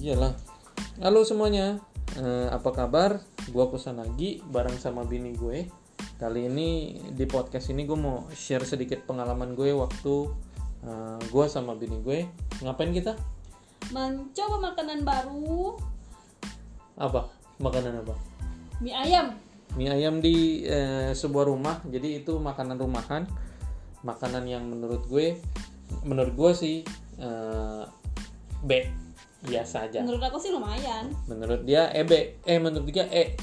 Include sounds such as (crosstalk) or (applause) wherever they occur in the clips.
iyalah. Halo semuanya. Eh, apa kabar? Gua Kusanagi bareng sama bini gue. Kali ini di podcast ini gue mau share sedikit pengalaman gue waktu eh, gua sama bini gue. Ngapain kita? Mencoba makanan baru. Apa? Makanan apa? Mie ayam. Mie ayam di eh, sebuah rumah. Jadi itu makanan rumahan. Makanan yang menurut gue menurut gue sih eh, B biasa aja. Menurut aku sih lumayan. Menurut dia EB eh menurut dia E.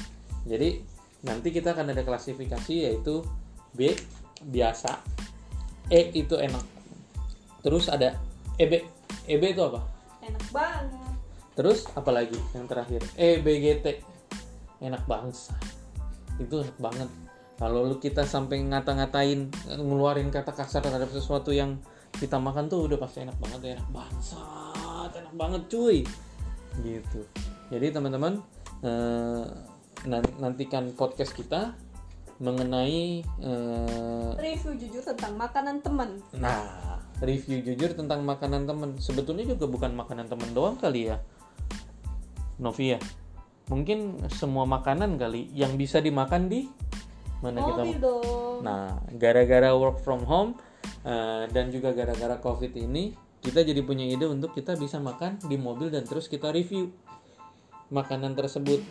Jadi nanti kita akan ada klasifikasi yaitu B biasa. E itu enak. Terus ada EB EB itu apa? Enak banget. Terus apa lagi yang terakhir? E EBGT enak bangsa itu enak banget. Kalau lu kita sampai ngata-ngatain ngeluarin kata kasar terhadap sesuatu yang kita makan tuh udah pasti enak banget enak bangsat enak banget cuy gitu jadi teman-teman eh, nan- nantikan podcast kita mengenai eh, review jujur tentang makanan teman Nah, review jujur tentang makanan temen. Sebetulnya juga bukan makanan temen doang kali ya. Novia. Mungkin semua makanan kali yang bisa dimakan di mana kita mobil dong Nah, gara-gara work from home eh, dan juga gara-gara Covid ini, kita jadi punya ide untuk kita bisa makan di mobil dan terus kita review makanan tersebut.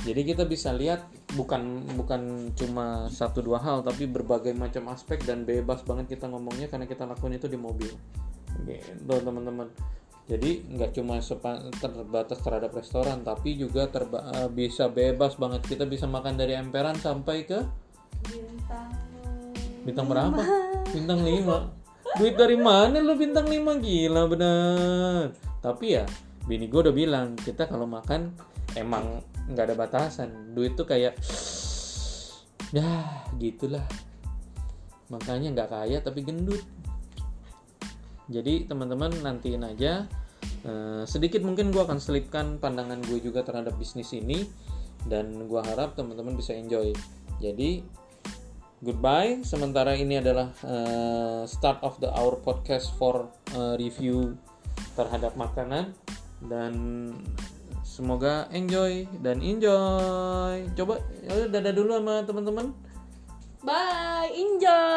Jadi kita bisa lihat bukan bukan cuma satu dua hal tapi berbagai macam aspek dan bebas banget kita ngomongnya karena kita lakukan itu di mobil. Gitu teman-teman. Jadi nggak cuma terbatas terhadap restoran tapi juga eh, bisa bebas banget kita bisa makan dari emperan sampai ke bintang Bintang berapa? Bintang 5 Duit dari mana lu bintang 5 gila bener. Tapi ya bini gue udah bilang Kita kalau makan emang nggak ada batasan. Duit tuh kayak (sniffs) Ya gitulah. Makanya nggak kaya tapi gendut. Jadi teman-teman nantiin aja. Eh, Sedikit mungkin gue akan selipkan pandangan gue juga terhadap bisnis ini. Dan gue harap teman-teman bisa enjoy. Jadi goodbye. Sementara ini adalah eh, start of the hour podcast for eh, review terhadap makanan dan semoga enjoy dan enjoy. Coba ya dadah dulu sama teman-teman. bye enjoy